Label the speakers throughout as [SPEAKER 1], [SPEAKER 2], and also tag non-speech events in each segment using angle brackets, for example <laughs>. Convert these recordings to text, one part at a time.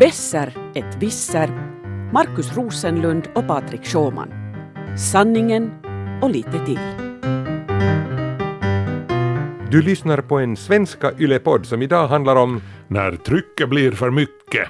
[SPEAKER 1] Besser ett visser, Markus Rosenlund och Patrik Schåman. Sanningen och lite till.
[SPEAKER 2] Du lyssnar på en svenska yllepodd som idag handlar om
[SPEAKER 3] När trycket blir för mycket.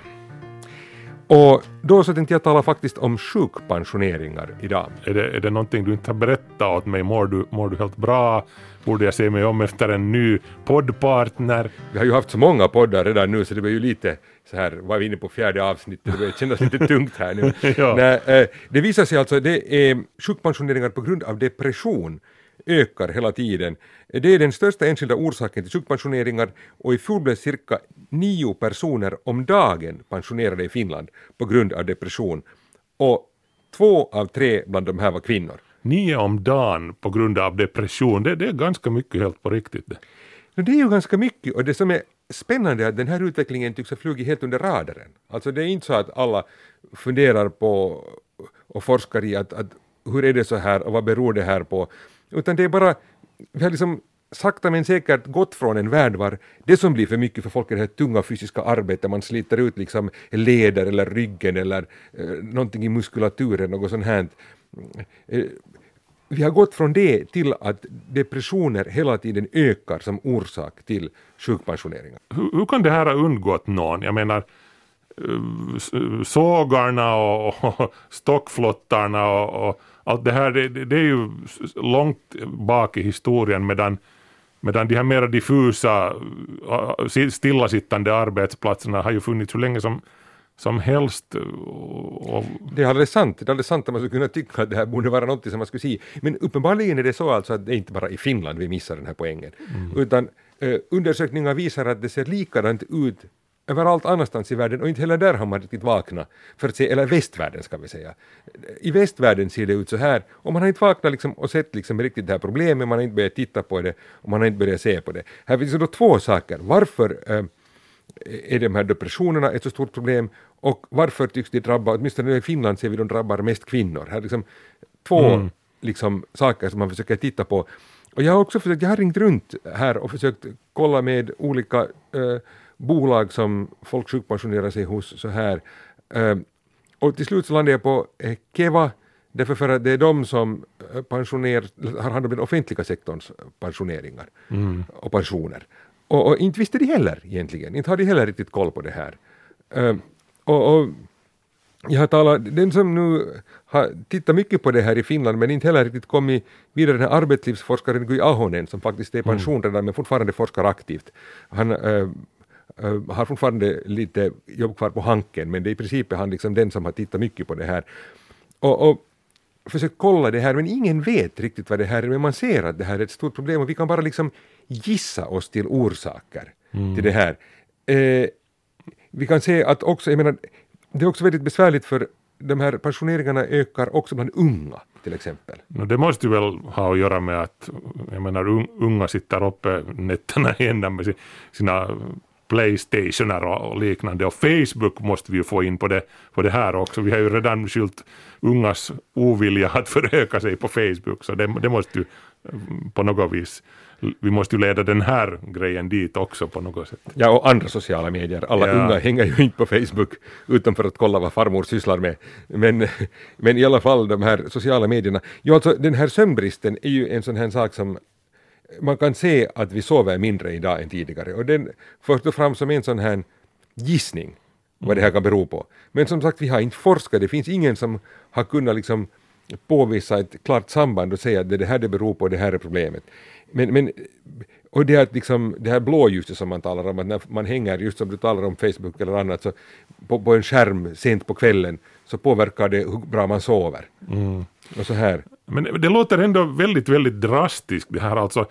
[SPEAKER 2] Och då så tänkte jag tala faktiskt om sjukpensioneringar idag.
[SPEAKER 3] Är det, är det någonting du inte har berättat åt mig? Mår du, mår du helt bra? Borde jag se mig om efter en ny poddpartner?
[SPEAKER 2] Vi har ju haft så många poddar redan nu så det var ju lite så här, var vi inne på fjärde avsnittet, det börjar kännas lite <laughs> tungt här nu.
[SPEAKER 3] Ja.
[SPEAKER 2] Nej, eh, det visar sig alltså, det är sjukpensioneringar på grund av depression ökar hela tiden. Det är den största enskilda orsaken till sjukpensioneringar och i fjol blev cirka nio personer om dagen pensionerade i Finland på grund av depression. Och två av tre bland de här var kvinnor.
[SPEAKER 3] Nio om dagen på grund av depression, det, det är ganska mycket helt på riktigt. det.
[SPEAKER 2] Det är ju ganska mycket och det som är spännande är att den här utvecklingen tycks ha flugit helt under radarn. Alltså det är inte så att alla funderar på och forskar i att, att hur är det så här och vad beror det här på? Utan det är bara, vi har liksom sakta men säkert gått från en värld var det som blir för mycket för folk är det här tunga fysiska arbetet, man sliter ut liksom leder eller ryggen eller eh, någonting i muskulaturen, något sånt här. Eh, vi har gått från det till att depressioner hela tiden ökar som orsak till sjukpensioneringar.
[SPEAKER 3] Hur, hur kan det här ha undgått någon? Jag menar, eh, sågarna och, och stockflottarna och, och allt det här, det, det är ju långt bak i historien medan Medan de här mera diffusa, äh, si- stillasittande arbetsplatserna har ju funnits hur länge som, som helst. Och,
[SPEAKER 2] Det är alldeles sant, det är alldeles sant att man skulle kunna tycka att det här borde vara något som man skulle se. Men uppenbarligen är det så alltså att det är inte bara i Finland vi missar den här poängen. Utan eh, undersökningar visar att det ser likadant ut överallt annanstans i världen och inte heller där har man riktigt vaknat. För att se, eller västvärlden ska vi säga. I västvärlden ser det ut så här och man har inte vaknat liksom och sett liksom riktigt det här problemet, man har inte börjat titta på det och man har inte börjat se på det. Här finns då två saker. Varför eh, är de här depressionerna ett så stort problem och varför tycks de drabba, åtminstone i Finland ser vi de drabbar mest kvinnor. Här är liksom två liksom, saker som man försöker titta på. Och jag har också försökt, jag har ringt runt här och försökt kolla med olika eh, bolag som folk sjukpensionerar sig hos så här. Eh, och till slut så landade jag på eh, Keva, därför för att det är de som eh, pensioner, har hand om den offentliga sektorns pensioneringar och pensioner. Och, och inte visste de heller egentligen, inte har de heller riktigt koll på det här. Eh, och, och jag har talat, den som nu har tittat mycket på det här i Finland men inte heller riktigt kommit vidare, den här arbetslivsforskaren Guy Ahonen som faktiskt är i pension redan men fortfarande forskar aktivt. Han eh, har fortfarande lite jobb kvar på hanken men det är i princip han liksom den som har tittat mycket på det här. Och, och försökt kolla det här men ingen vet riktigt vad det här är men man ser att det här är ett stort problem och vi kan bara liksom gissa oss till orsaker till det här. Eh, vi kan se att också, jag menar, det är också väldigt besvärligt för de här pensioneringarna ökar också bland unga till exempel.
[SPEAKER 3] No, det måste ju väl ha att göra med att jag menar, un, unga sitter uppe nätterna i ändan med si- sina Playstationer och och liknande och Facebook måste vi ju få in på det, på det här också. Vi har ju redan skyllt ungas ovilja att <laughs> föröka sig på Facebook så det, det måste ju mm, på något vis, vi måste ju leda den här grejen dit också på något sätt.
[SPEAKER 2] Ja, och andra sociala medier. Alla
[SPEAKER 3] Ja.
[SPEAKER 2] unga hänger ju inte på Facebook utan för att kolla vad farmor sysslar med. Men, men i alla fall de här sociala medierna. Jo, alltså den här sömnbristen är ju en sån här sak som man kan se att vi sover mindre idag än tidigare och den förs då fram som en sån här gissning vad det här kan bero på. Men som sagt, vi har inte forskat, det finns ingen som har kunnat liksom påvisa ett klart samband och säga att det är det här det beror på, det här är problemet. Men, men och det här, liksom, det här blåljuset som man talar om, att när man hänger, just som du talar om Facebook eller annat, så på, på en skärm sent på kvällen så påverkar det hur bra man sover. Och så här.
[SPEAKER 3] Men det låter ändå väldigt, väldigt drastiskt det här alltså.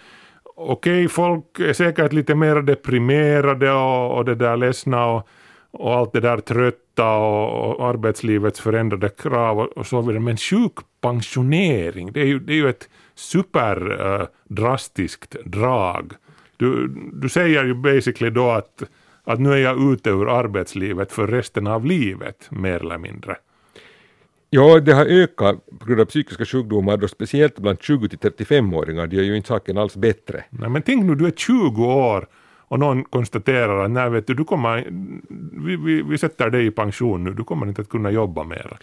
[SPEAKER 3] Okej, folk är säkert lite mer deprimerade och, och det där ledsna och, och allt det där trötta och, och arbetslivets förändrade krav och, och så vidare. Men sjukpensionering, det är ju, det är ju ett superdrastiskt drag. Du, du säger ju basically då att, att nu är jag ute ur arbetslivet för resten av livet, mer eller mindre.
[SPEAKER 2] Ja, det har ökat på grund av psykiska sjukdomar, då speciellt bland 20 till 35-åringar. Det gör ju inte saken alls bättre.
[SPEAKER 3] Nej, men tänk nu, du är 20 år och någon konstaterar att nej vet du, du kommer, vi, vi, vi sätter dig i pension nu, du kommer inte att kunna jobba mer.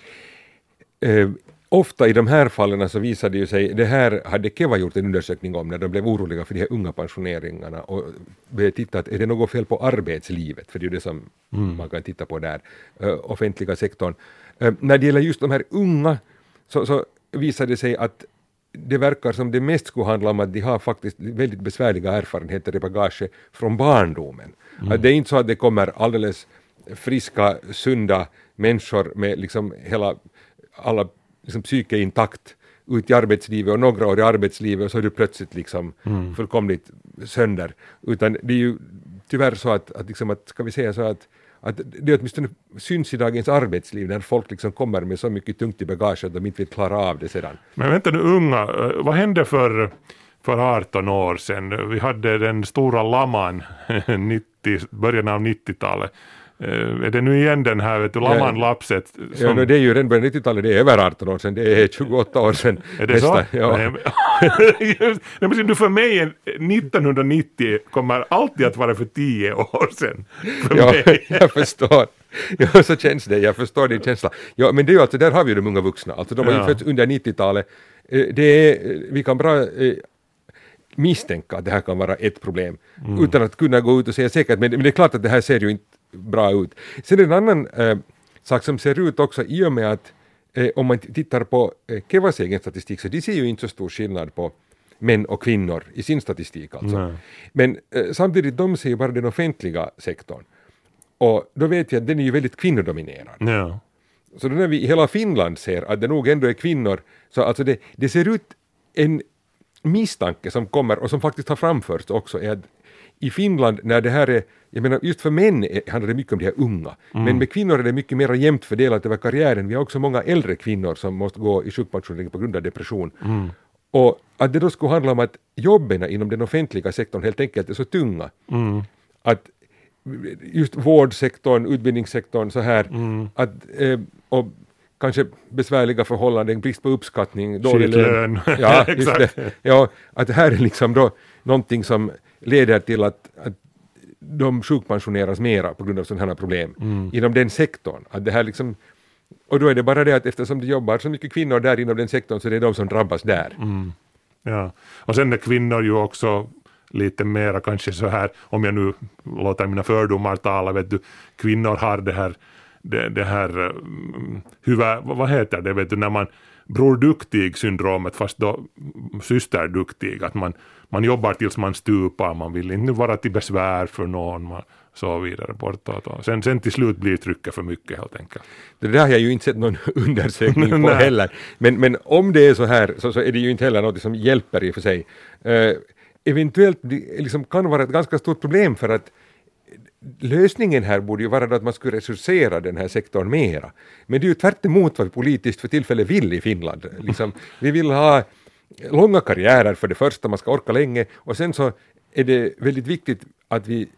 [SPEAKER 2] Ofta i de här fallen så visade det ju sig, det här hade Keva gjort en undersökning om när de blev oroliga för de här unga pensioneringarna och började titta att är det något fel på arbetslivet, för det är ju det som mm. man kan titta på där, uh, offentliga sektorn. Uh, när det gäller just de här unga så, så visade det sig att det verkar som det mest skulle handla om att de har faktiskt väldigt besvärliga erfarenheter i bagaget från barndomen. Mm. Att det är inte så att det kommer alldeles friska, sunda människor med liksom hela, alla liksom psyke intakt ut i arbetslivet och några år i arbetslivet och så är du plötsligt liksom mm. fullkomligt sönder. Utan det är ju tyvärr så att, att, liksom att ska vi säga så att att det åtminstone syns i dagens arbetsliv när folk liksom kommer med så mycket tungt i bagage att de inte vill klara av det sedan.
[SPEAKER 3] Men vänta nu unga, eh, vad hände för, för 18 år sedan? Vi hade den stora laman <laughs> 90, början av 90-talet. Eh, är det nu igen den här vet du, Laman Lapset?
[SPEAKER 2] Som... Ja, no, det är ju redan början 90-talet, det är över 18 år sedan, det är <laughs> 28 år sedan.
[SPEAKER 3] Är det nästa, så? Ja. Nej, men <laughs> du för mig 1990 kommer alltid att vara för 10 år sedan. För
[SPEAKER 2] ja, mig. <laughs> jag förstår. Ja, så känns det, jag förstår din känsla. Ja, men det är ju alltså, där har vi ju de unga vuxna, alltså de har ju fötts under 90-talet. Eh, det är, vi kan bra eh, misstänka att det här kan vara ett problem, mm. utan att kunna gå ut och säga säkert, men, men det är klart att det här ser ju inte bra ut. Sen är det en annan äh, sak som ser ut också i och med att äh, om man tittar på äh, Kevas egen statistik så de ser ju inte så stor skillnad på män och kvinnor i sin statistik alltså. Nej. Men äh, samtidigt de ser ju bara den offentliga sektorn. Och då vet jag att den är ju väldigt kvinnodominerad.
[SPEAKER 3] Ja.
[SPEAKER 2] Så då när vi i hela Finland ser att det nog ändå är kvinnor, så alltså det, det ser ut en misstanke som kommer och som faktiskt har framförts också är att i Finland när det här är, jag menar just för män handlar det mycket om de här unga, mm. men med kvinnor är det mycket mer jämnt fördelat över karriären. Vi har också många äldre kvinnor som måste gå i sjukpensionering på grund av depression. Mm. Och att det då skulle handla om att jobben inom den offentliga sektorn helt enkelt är så tunga mm. att just vårdsektorn, utbildningssektorn så här, mm. att, eh, och kanske besvärliga förhållanden, brist på uppskattning,
[SPEAKER 3] dålig lön. <laughs>
[SPEAKER 2] Ja, <laughs> just det. Ja, att det här är liksom då någonting som leder till att, att de sjukpensioneras mera på grund av sådana här problem mm. inom den sektorn. Att det här liksom, och då är det bara det att eftersom det jobbar så mycket kvinnor där inom den sektorn så det är de som drabbas där.
[SPEAKER 3] Mm. Ja, och sen är kvinnor ju också lite mera kanske så här, om jag nu låter mina fördomar tala, vet du, kvinnor har det här, det, det här mm, huvud, vad heter det, vet du, när man bror duktig syndromet fast då syster duktig, att man man jobbar tills man stupar, man vill inte vara till besvär för någon, man, så vidare bortåt. Sen, sen till slut blir trycket för mycket helt enkelt.
[SPEAKER 2] Det där har jag ju inte sett någon <laughs> undersökning på <laughs> heller. Men, men om det är så här så, så är det ju inte heller något som hjälper i och för sig. Uh, eventuellt liksom kan vara ett ganska stort problem för att lösningen här borde ju vara att man skulle resursera den här sektorn mera. Men det är ju tvärt emot vad vi politiskt för tillfället vill i Finland. Liksom, vi vill ha långa karriärer för det första, man ska orka länge och sen så är det väldigt viktigt att vi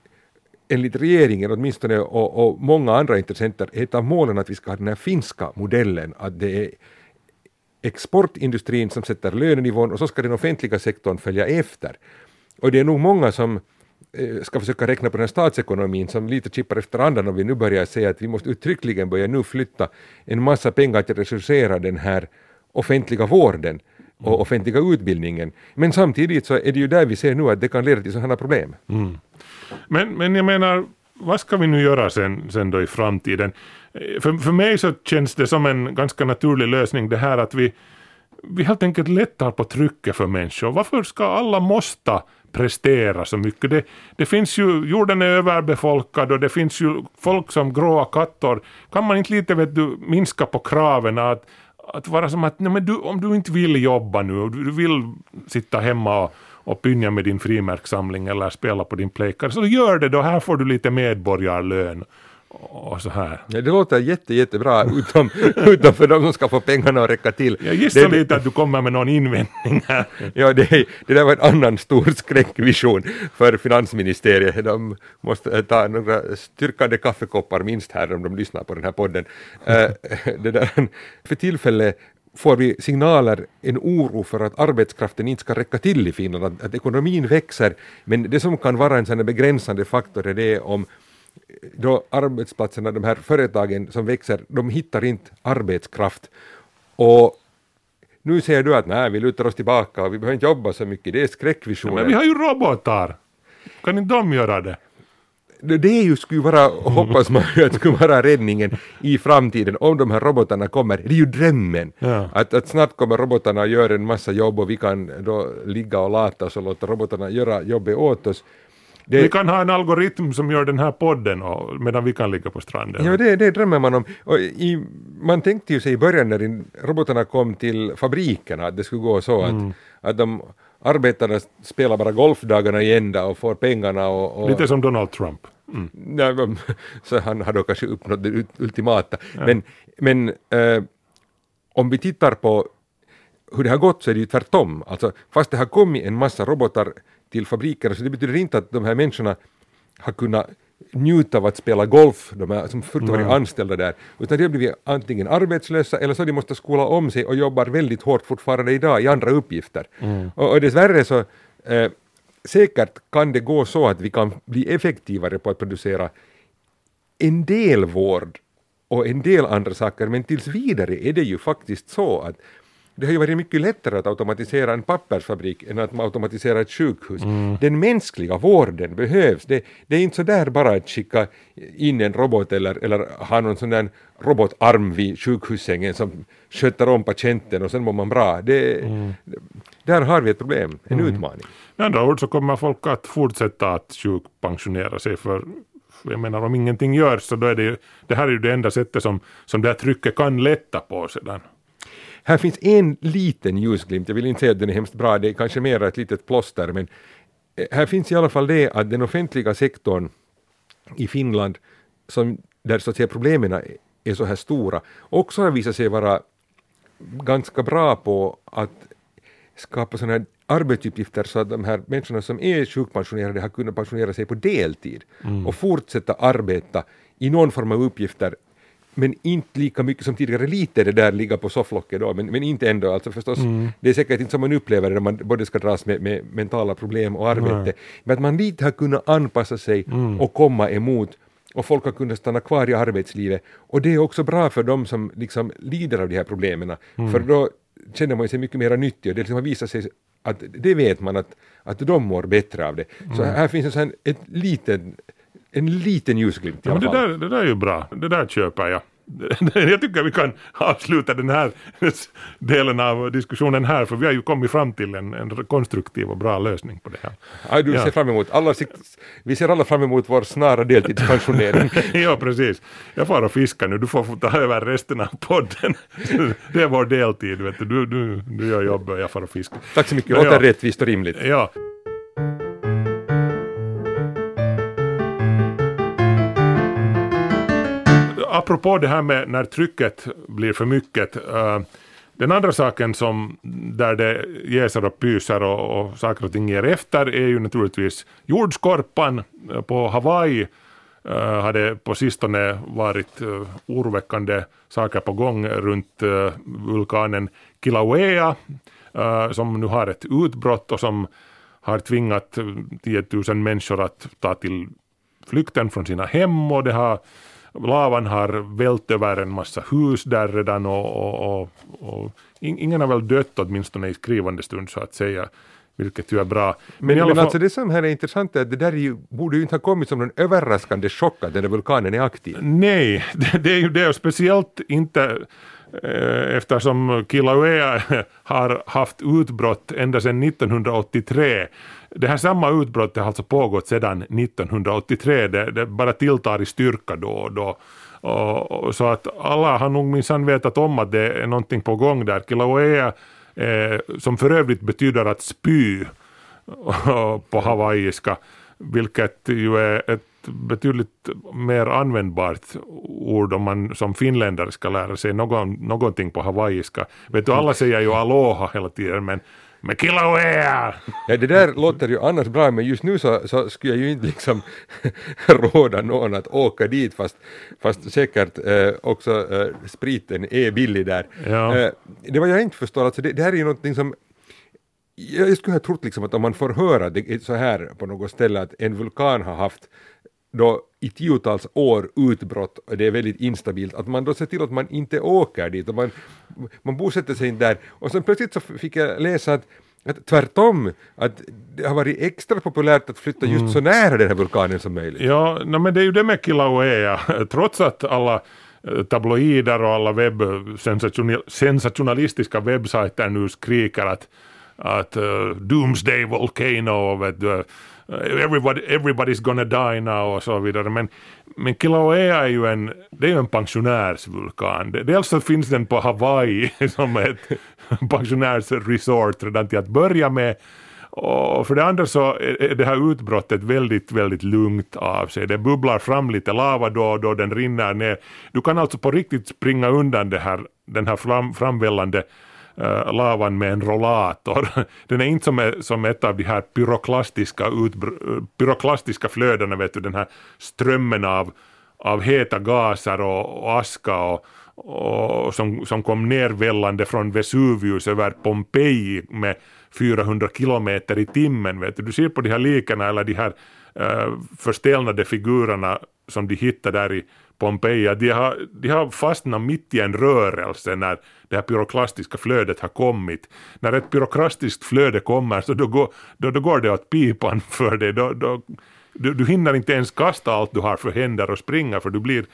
[SPEAKER 2] enligt regeringen åtminstone och, och många andra intressenter, ett av målen att vi ska ha den här finska modellen, att det är exportindustrin som sätter lönenivån och så ska den offentliga sektorn följa efter. Och det är nog många som ska försöka räkna på den här statsekonomin som lite chippar efter andan om vi nu börjar säga att vi måste uttryckligen börja nu flytta en massa pengar till att resursera den här offentliga vården och offentliga utbildningen. Men samtidigt så är det ju där vi ser nu att det kan leda till sådana problem.
[SPEAKER 3] Mm. Men, men jag menar, vad ska vi nu göra sen, sen då i framtiden? För, för mig så känns det som en ganska naturlig lösning det här att vi, vi helt enkelt lättar på trycket för människor. Varför ska alla måste prestera så mycket? Det, det finns ju, jorden är överbefolkad och det finns ju folk som gråa katter. Kan man inte lite vet du, minska på kraven att att vara som att nej, men du, om du inte vill jobba nu, du vill sitta hemma och, och pynja med din frimärkssamling eller spela på din playcard, så gör det då, här får du lite medborgarlön och så här.
[SPEAKER 2] Ja, det låter jätte, jättebra utom, <laughs> utom för de som ska få pengarna att räcka till.
[SPEAKER 3] Jag gissar det, lite att du kommer med någon invändning här. <laughs>
[SPEAKER 2] ja, det, det där var en annan stor skräckvision för finansministeriet. De måste ta några styrkande kaffekoppar minst här om de lyssnar på den här podden. Uh, <laughs> det där, för tillfället får vi signaler, en oro för att arbetskraften inte ska räcka till i Finland, att, att ekonomin växer, men det som kan vara en sån begränsande faktor är det om då arbetsplatserna, de här företagen som växer, de hittar inte arbetskraft. Och nu säger du att nej, vi lutar oss tillbaka och vi behöver inte jobba så mycket, det är skräckvisioner.
[SPEAKER 3] Men vi har ju robotar! Kan inte de göra det?
[SPEAKER 2] det är ju skulle vara, hoppas man ju att skulle vara räddningen i framtiden om de här robotarna kommer. Det är ju drömmen.
[SPEAKER 3] Ja.
[SPEAKER 2] Att, att snart kommer robotarna att göra en massa jobb och vi kan då ligga och lata oss och låta robotarna göra jobbet åt oss. Det,
[SPEAKER 3] Vi kan ha en algoritm som gör den här podden och, medan vi kan ligga på stranden.
[SPEAKER 2] Ja, det, det drömmer man om. I, man tänkte ju sig i början när in- robotarna kom till fabrikerna att det skulle gå så att, att de arbetarna spelar bara golfdagarna i ända och får pengarna och, och
[SPEAKER 3] Lite som Donald Trump. Mm.
[SPEAKER 2] Men- <laughs> så han har då kanske uppnått det ultimata. Men, men eh, om vi tittar på hur det har gått så är det ju tvärtom. Alltså, fast det har kommit en massa robotar till fabrikerna så det betyder inte att de här människorna har kunnat njuta av att spela golf, de här som förut varit anställda där, utan de har blivit antingen arbetslösa eller så de måste skola om sig och jobbar väldigt hårt fortfarande idag i andra uppgifter. Och, och dessvärre så eh, säkert kan det gå så att vi kan bli effektivare på att producera en del vård och en del andra saker, men tills vidare är det ju faktiskt så att det har ju varit mycket lättare att automatisera en pappersfabrik än att automatisera ett sjukhus. Den mänskliga vården behövs. Det, det är inte så där bara att skicka in en robot eller, eller ha någon sån där robotarm vid sjukhussängen som sköter om patienten och sen mår man bra. Det, Där har vi ett problem, en utmaning.
[SPEAKER 3] Med andra ord så kommer folk att fortsätta att sjukpensionera sig för jag menar om ingenting görs så då är det ju, det här är ju det enda sättet som, som det här trycket kan lätta på sedan.
[SPEAKER 2] Här finns en liten ljusglimt, jag vill inte säga att den är hemskt bra, det är kanske mer ett litet plåster, men eh, här finns i alla fall det att den offentliga sektorn i Finland, som, där så att säga problemen är- så här stora, också har visat sig vara ganska bra på att skapa sådana här arbetsuppgifter så att de här människorna som är sjukpensionerade har kunnat pensionera sig på deltid och fortsätta arbeta i någon form av uppgifter men inte lika mycket som tidigare, lite det där ligga på sofflocket då, men, men inte ändå. Alltså förstås, det är säkert inte som man upplever det när man både ska dras med, med mentala problem och arbete, men att man lite har kunnat anpassa sig och komma emot och folk har kunnat stanna kvar i arbetslivet. Och det är också bra för de som liksom lider av de här problemen, för då känner man sig mycket mer nyttig och det liksom har visat sig att det vet man att, att de mår bättre av det. Så här finns en sån, ett liten, en liten ljusglimt i
[SPEAKER 3] Ja,
[SPEAKER 2] alla
[SPEAKER 3] men det,
[SPEAKER 2] fall.
[SPEAKER 3] där, det där är ju bra, det där köper jag. <laughs> Jag tycker vi kan avsluta den här <laughs> delen av diskussionen här för vi har ju kommit fram till en, en konstruktiv och bra lösning på det här.
[SPEAKER 2] Ja, du
[SPEAKER 3] Ja.
[SPEAKER 2] ser fram emot, alla, vi ser alla fram emot vår snara deltidspensionering. <laughs>
[SPEAKER 3] ja, precis. Jag får och fiska nu, du får ta över resten av podden. Det är vår deltid, vet du. Du, du, du gör jobbet och jag får och fiska.
[SPEAKER 2] Tack så mycket,
[SPEAKER 3] Ja,
[SPEAKER 2] låter
[SPEAKER 3] ja.
[SPEAKER 2] rättvist och rimligt.
[SPEAKER 3] Ja. Apropå det här med när trycket blir för mycket. Eh, den andra saken som där det jäser och pyser och, och saker och ting ger efter är ju naturligtvis jordskorpan eh, på Hawaii. Uh, hade på sistone varit uh, oroväckande saker på gång runt uh, vulkanen Kilauea uh, som nu har ett utbrott och som har tvingat 10 000 människor att ta till flykten från sina hem och det har, lavan har vält över en massa hus där redan och, och, och, och in- ingen har väl dött åtminstone i skrivande stund så att säga, vilket ju är bra.
[SPEAKER 2] Men, men
[SPEAKER 3] fall-
[SPEAKER 2] alltså det som här är intressant är att det där är ju, borde ju inte ha kommit som någon överraskande chock att den där vulkanen är aktiv.
[SPEAKER 3] Nej, <laughs> det, det är ju det och speciellt inte Eh, eftersom Kilauea <laughs> har haft utbrott ända sedan 1983. Det här samma utbrottet har alltså pågått sedan 1983. Det, det bara tilltar i styrka då och då. Och, och så att alla har nog minsann vetat om att det är någonting på gång där. Kilauea, eh, som för övrigt betyder att spy <laughs> på hawaiiska, vilket ju är ett betydligt mer användbart ord om man som finländare ska lära sig någon, någonting på hawaiiska. Vet du, alla säger ju aloha hela tiden, men med Kilauea!
[SPEAKER 2] Ja, det där låter ju annars bra, men just nu så, så skulle jag ju inte liksom <laughs> råda någon att åka dit, fast, fast säkert eh, också eh, spriten är billig där.
[SPEAKER 3] Ja.
[SPEAKER 2] Eh, det var jag inte förstår, alltså det, det här är ju någonting som jag skulle ha trott liksom att om man får höra det så här på något ställe att en vulkan har haft då i tiotals år utbrott och det är väldigt instabilt, att man då ser till att man inte åker dit och man, man bosätter sig inte där. Och sen plötsligt så fick jag läsa att, att tvärtom, att det har varit extra populärt att flytta just så nära den här vulkanen som möjligt.
[SPEAKER 3] Ja, no, men det är ju det med Kilauea, <laughs> trots att alla eh, tabloider och alla webb, sensation, sensationalistiska webbsajter nu skriker att, att uh, Doomsday Volcano, vet du, uh, everybody, everybody's gonna die now och så vidare. Men, men Kilauea är ju en, det är ju en pensionärsvulkan. Dels så finns den på Hawaii <laughs> som ett <laughs> pensionärsresort redan till att börja med. Och för det andra så är det här utbrottet väldigt, väldigt lugnt av sig. Det bubblar fram lite lava då och då, den rinner ner. Du kan alltså på riktigt springa undan det här, den här fram, framvällande Äh, lavan med en rollator. <laughs> Den är inte som, som ett av de här pyroklastiska, utbr- pyroklastiska flödena, vet du, den här strömmen av, av heta gaser och, och aska och, och som, som kom nervällande från Vesuvius över Pompeji med 400 kilometer i timmen. Vet du. du ser på de här likarna eller de här Eh, förstelnade figurerna som de hittade där i Pompeja, de har, de har fastnat mitt i en rörelse när det här pyroklastiska flödet har kommit. När ett pyroklastiskt flöde kommer så då går, då, då går det åt pipan <laughs> för dig. Då, då, du, du hinner inte ens kasta allt du har för händer och springa för du blir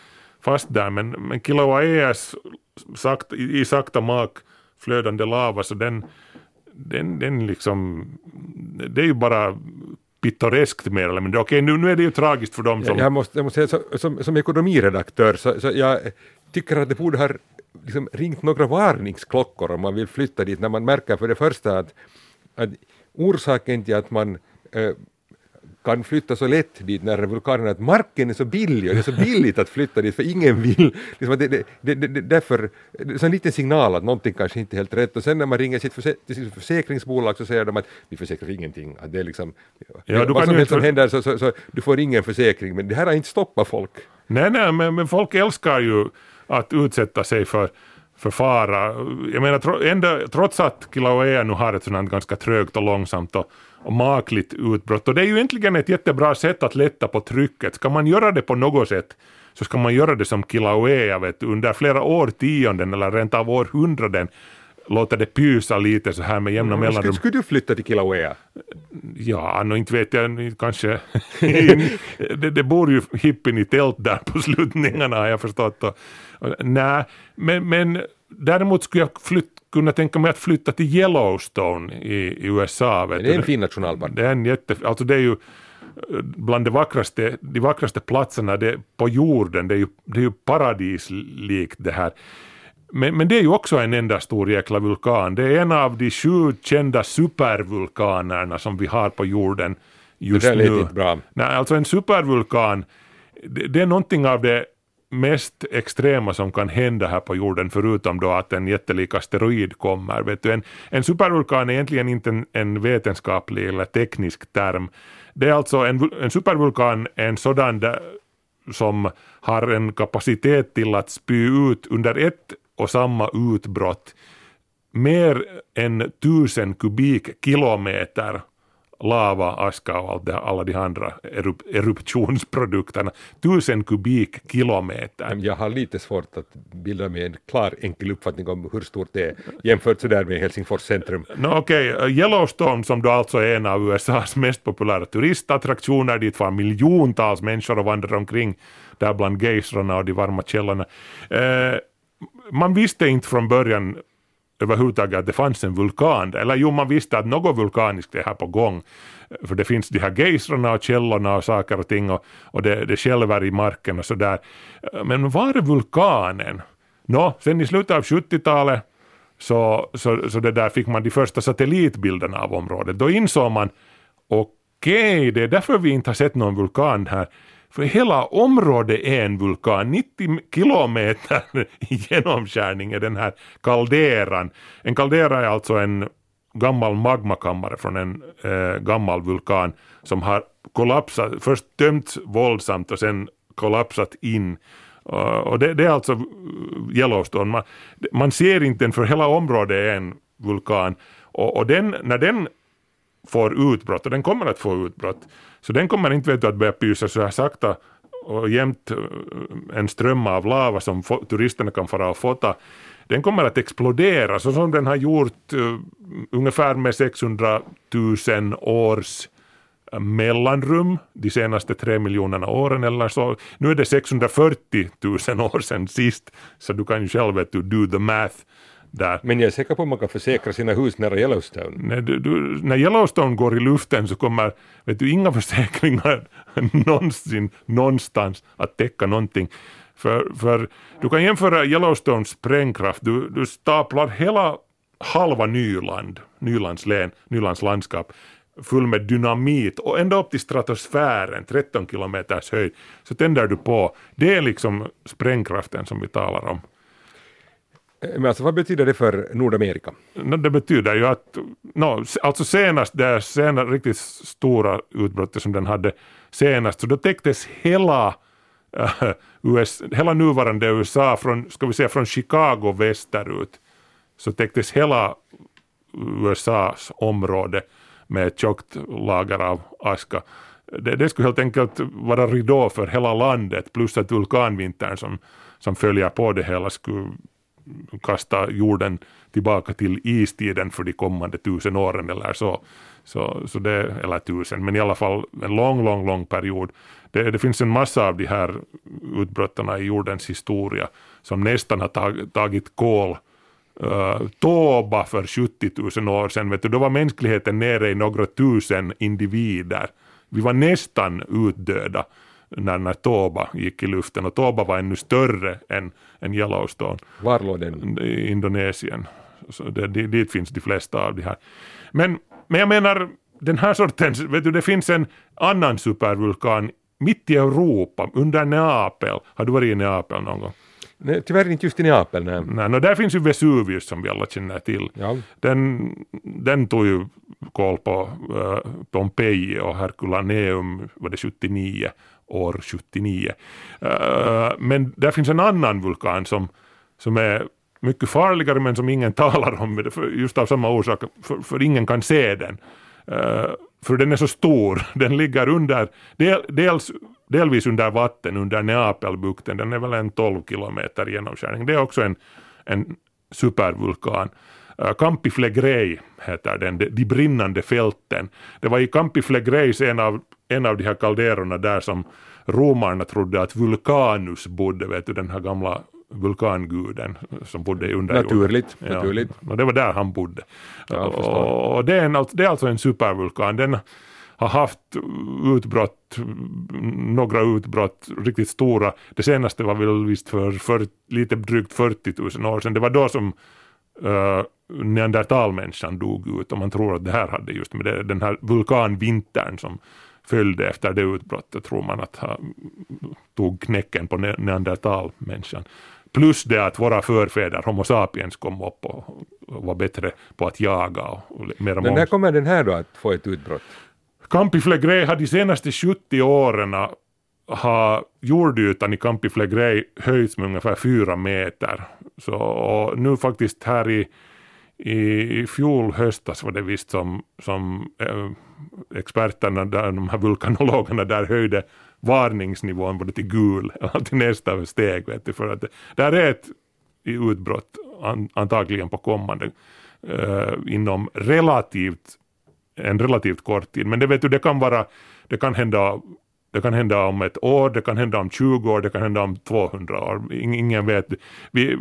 [SPEAKER 3] fast där. Men, men Kilaueas sakt, i, i sakta mak flödande lava så den, den, den liksom, det är ju bara pittoreskt mer eller mindre. Okej, nu, nu är det ju tragiskt för dem som...
[SPEAKER 2] Jag måste, jag måste säga, som, som ekonomiredaktör så, så jag tycker att det borde ha liksom ringt några varningsklockor om man vill flytta dit när man märker för det första att, att orsaken till att man eh, kan flytta så lätt dit när vulkanen att marken är så billig och det är så billigt att flytta dit för ingen vill. Liksom det, det, det, det, därför, det är så en liten signal att någonting kanske inte är helt rätt och sen när man ringer sitt förse, till försäkringsbolag så säger de att vi försäkrar ingenting. Att det är liksom,
[SPEAKER 3] Ja, du
[SPEAKER 2] vad som helst som händer så, så, så du får ingen försäkring men det här har inte stoppat folk.
[SPEAKER 3] Nej, nej, men, men folk älskar ju att utsätta sig för, för fara. Jag menar, ändå, trots att Kilauea nu har ett sådant ganska trögt och långsamt och, och makligt utbrott, och det är ju egentligen ett jättebra sätt att lätta på trycket. Ska man göra det på något sätt så ska man göra det som Kilauea, vet du, under flera årtionden eller rent av århundraden låta det pysa lite så här med jämna
[SPEAKER 2] Skulle,
[SPEAKER 3] mellanrum.
[SPEAKER 2] skulle du flytta till Kilauea?
[SPEAKER 3] Ja, no, inte vet jag, kanske... <laughs> det, det bor ju hippien i tält där på slutningarna har jag förstått. Och, och, nej, men, men däremot skulle jag flytt, kunna tänka mig att flytta till Yellowstone i, i USA. Vet
[SPEAKER 2] Det är en fin nationalpark.
[SPEAKER 3] Det är en jätte... Alltså det är ju eh, bland de vackraste, de vackraste platserna det, på jorden. Det är ju, det är ju paradislikt det här. Men, men det är ju också en enda stor jäkla vulkan. Det är en av de sju kända supervulkanerna som vi har på jorden just
[SPEAKER 2] Det där
[SPEAKER 3] nu.
[SPEAKER 2] inte bra.
[SPEAKER 3] Nej, alltså en supervulkan, det, det är någonting av det mest extrema som kan hända här på jorden förutom då att en jättelik asteroid kommer. Vet du, en, en supervulkan är egentligen inte en, en vetenskaplig eller teknisk term. Det är alltså en, en supervulkan är en sådan där, som har en kapacitet till att spy ut under ett och samma utbrott mer än tusen kubikkilometer lava, aska och allt det, alla de andra erup, eruptionsprodukterna. Tusen kubikkilometer.
[SPEAKER 2] Jag har lite svårt att bilda mig en klar enkel uppfattning om hur stort det är jämfört sådär med Helsingfors centrum.
[SPEAKER 3] No, Okej, okay. Yellowstone som då alltså är en av USAs mest populära turistattraktioner dit var miljontals människor och vandrar omkring där bland geyserna och de varma källorna. Eh, man visste inte från början överhuvudtaget att det fanns en vulkan. Eller jo, man visste att något vulkaniskt är här på gång. För det finns de här gejsrarna och källorna och saker och ting och, och det, det skälver i marken och sådär. Men var är vulkanen? Nå, sen i slutet av 70-talet så, så, så det där fick man de första satellitbilderna av området. Då insåg man okej, det är därför vi inte har sett någon vulkan här. För hela området är en vulkan, 90 kilometer i genomskärning är den här kalderan. En kaldera är alltså en, gammal magmakammare från en eh, gammal vulkan som har kollapsat, först tömts våldsamt och sen kollapsat in. Uh, och det, det, är alltså eh, Yellowstone. Man, man ser inte den för hela området är en vulkan. Och, och den, när den får utbrott, och den kommer att få utbrott, så den kommer inte vet du, att börja pysa så här sakta och jämt eh, en ström av lava som turisterna kan fara och fota den kommer att explodera så som den har gjort uh, ungefär med 600 000 års eh, mellanrum de senaste tre miljonerna åren eller så. Nu är det 640 000 år sedan sist, så du kan ju själv vet du, do the math. Där.
[SPEAKER 2] Men jag är säker på att man kan försäkra sina hus nära Yellowstone.
[SPEAKER 3] När, du, du, när Yellowstone går i luften så kommer vet du, inga <laughs> försäkringar någonsin någonstans att täcka någonting. För, för du kan jämföra Yellowstones sprängkraft, du, du staplar hela halva Nyland, Nylands län, Nylands landskap full med dynamit och ända upp till stratosfären, 13 kilometers höjd, så tänder du på. Det är liksom sprängkraften som vi talar om.
[SPEAKER 2] Eh, men alltså vad betyder det för Nordamerika?
[SPEAKER 3] No, det betyder ju att, no, alltså senast, det senast riktigt stora utbrottet som den hade senast, så då täcktes hela eh, äh, US, hela nuvarande USA, från, ska vi säga från Chicago västerut, så täcktes hela USAs område med ett tjockt lager av aska. Det, det skulle helt enkelt vara ridå för hela landet plus att vulkanvintern som, som följer på det hela skulle kasta jorden tillbaka till istiden för de kommande tusen åren eller så. Så, så det, eller tusen, men i alla fall en lång, lång, lång period. Det, det finns en massa av de här utbrotten i jordens historia som nästan har tag, tagit kol. Eh, uh, Toba för 70 000 år sedan, vet du, då var mänskligheten nere i några tusen individer. Vi var nästan utdöda när, när Toba gick i luften och Toba var ännu större än, än Yellowstone.
[SPEAKER 2] Var låg den?
[SPEAKER 3] I Indonesien. Så det, dit finns de flesta av de här. Men, men jag menar, den här sortens, vet du, det finns en annan supervulkan mitt i Europa, under Neapel. Har du varit i Neapel någon gång?
[SPEAKER 2] Nej, tyvärr inte just i Neapel. Nej.
[SPEAKER 3] Nej, no, där finns ju Vesuvius som vi alla känner till.
[SPEAKER 2] Ja.
[SPEAKER 3] Den, den tog ju koll på uh, Pompeji och Herculaneum var det 79, år 79. Eh, men där finns en annan vulkan som, som är mycket farligare men som ingen <laughs> talar om just av samma orsak, för, för ingen kan se den. Eh, för den är så stor, <laughs> den ligger under, del, dels, delvis under vatten under Neapelbukten, den är väl en 12 kilometer genomskärning. Det är också en, en supervulkan. Uh, Campi Flegrei heter den, de, de brinnande fälten. Det var i Campi Flegreis en av, en av de här kalderorna där som romarna trodde att Vulkanus bodde, vet du den här gamla vulkanguden som bodde under
[SPEAKER 2] Naturligt.
[SPEAKER 3] Ja,
[SPEAKER 2] naturligt.
[SPEAKER 3] och det var där han bodde.
[SPEAKER 2] Ja,
[SPEAKER 3] och, och det, är en, det är alltså en supervulkan. Den har haft utbrott, några utbrott, riktigt stora. Det senaste var väl visst för, för lite drygt 40 000 år sedan. Det var då som uh, neandertalmänniskan dog ut och man tror att det här hade just med det, den här vulkanvintern som följde efter det utbrottet tror man att ha, tog knäcken på neandertalmänniskan. Plus det att våra förfäder, Homo sapiens, kom upp och var bättre på att jaga. Och
[SPEAKER 2] Men när kommer den här då att få ett utbrott?
[SPEAKER 3] Campi Flegrei har de senaste 70 åren har jordytan i Campi Flegrei höjts med ungefär fyra meter. Så nu faktiskt här i, i fjol höstas var det visst som, som eh, experterna, där, de här vulkanologerna där höjde varningsnivån både till gul <laughs> och till nästa steg. Vet du, för att det, där är ett utbrott an, antagligen på kommande eh, inom relativt en relativt kort tid. Men det vet du, det kan vara, det kan hända det kan hända om ett år, det kan hända om 20 år, det kan hända om 200 år. Ingen vet. Vi,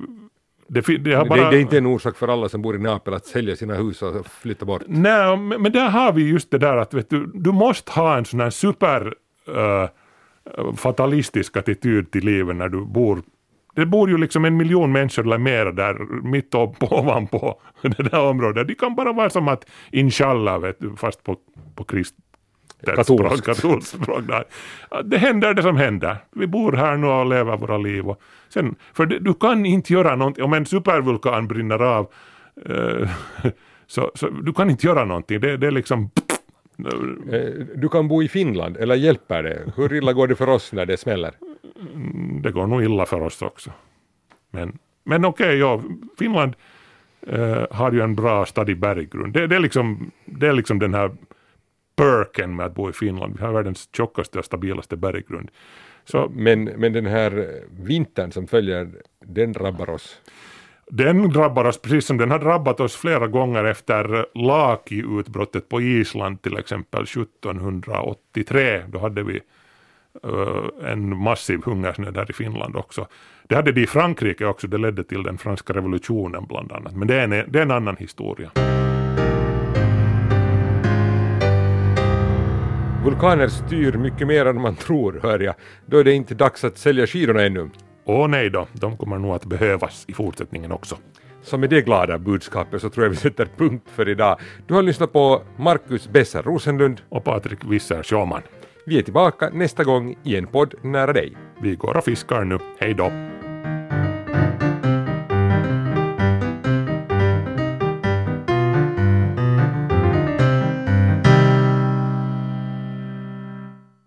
[SPEAKER 2] det, det, bara... det, det, är inte en orsak för alla som bor i Neapel att sälja sina hus och flytta bort.
[SPEAKER 3] Nej, men, där har vi just det där att vet du, du måste ha en sån här super uh, fatalistisk attityd till livet när du bor det bor ju liksom en miljon människor eller mer där mitt upp <laughs> ovanpå det där området. De kan bara vara som att inshallah, vet du, fast på, på krist,
[SPEAKER 2] katolskt
[SPEAKER 3] katolskt språk. Det händer det som händer. Vi bor här nu och lever våra liv. Och sen, för det, du kan inte göra någonting, om en supervulkan brinner av, eh, <laughs> Så, så du kan inte göra någonting. Det, det är liksom...
[SPEAKER 2] Eh, Du kan bo i Finland, eller hjälper det? Hur illa går det för oss när det smäller?
[SPEAKER 3] Det går nog illa för oss också. Men, men okej, ja, Finland eh, har ju en bra stadig berggrund. Det, det, är liksom, det är liksom den här perken med att bo i Finland. Vi har världens tjockaste och stabilaste berggrund. Så
[SPEAKER 2] Men, men den här eh, vintern som följer, den drabbar oss.
[SPEAKER 3] Den drabbar oss precis som den har drabbat oss flera gånger efter Laki-utbrottet på Island till exempel 1783. Då hade vi eh, en massiv hungersnöd här i Finland också. Det hade de i Frankrike också, det ledde till den franska revolutionen bland annat. Men det är en, det är en annan historia.
[SPEAKER 2] Vulkaner styr mycket mer än man tror, hör jag. Då är det inte dags att sälja skidorna ännu.
[SPEAKER 3] Åh nej då, de kommer nog att behövas i fortsättningen också.
[SPEAKER 2] Så med det glada budskapet så tror jag vi sätter punkt för idag. Du har lyssnat på Marcus Besser Rosenlund.
[SPEAKER 3] Och Patrik Wisser Sjöman.
[SPEAKER 2] Vi är tillbaka nästa gång i en podd nära dig.
[SPEAKER 3] Vi går och fiskar nu. Hej då!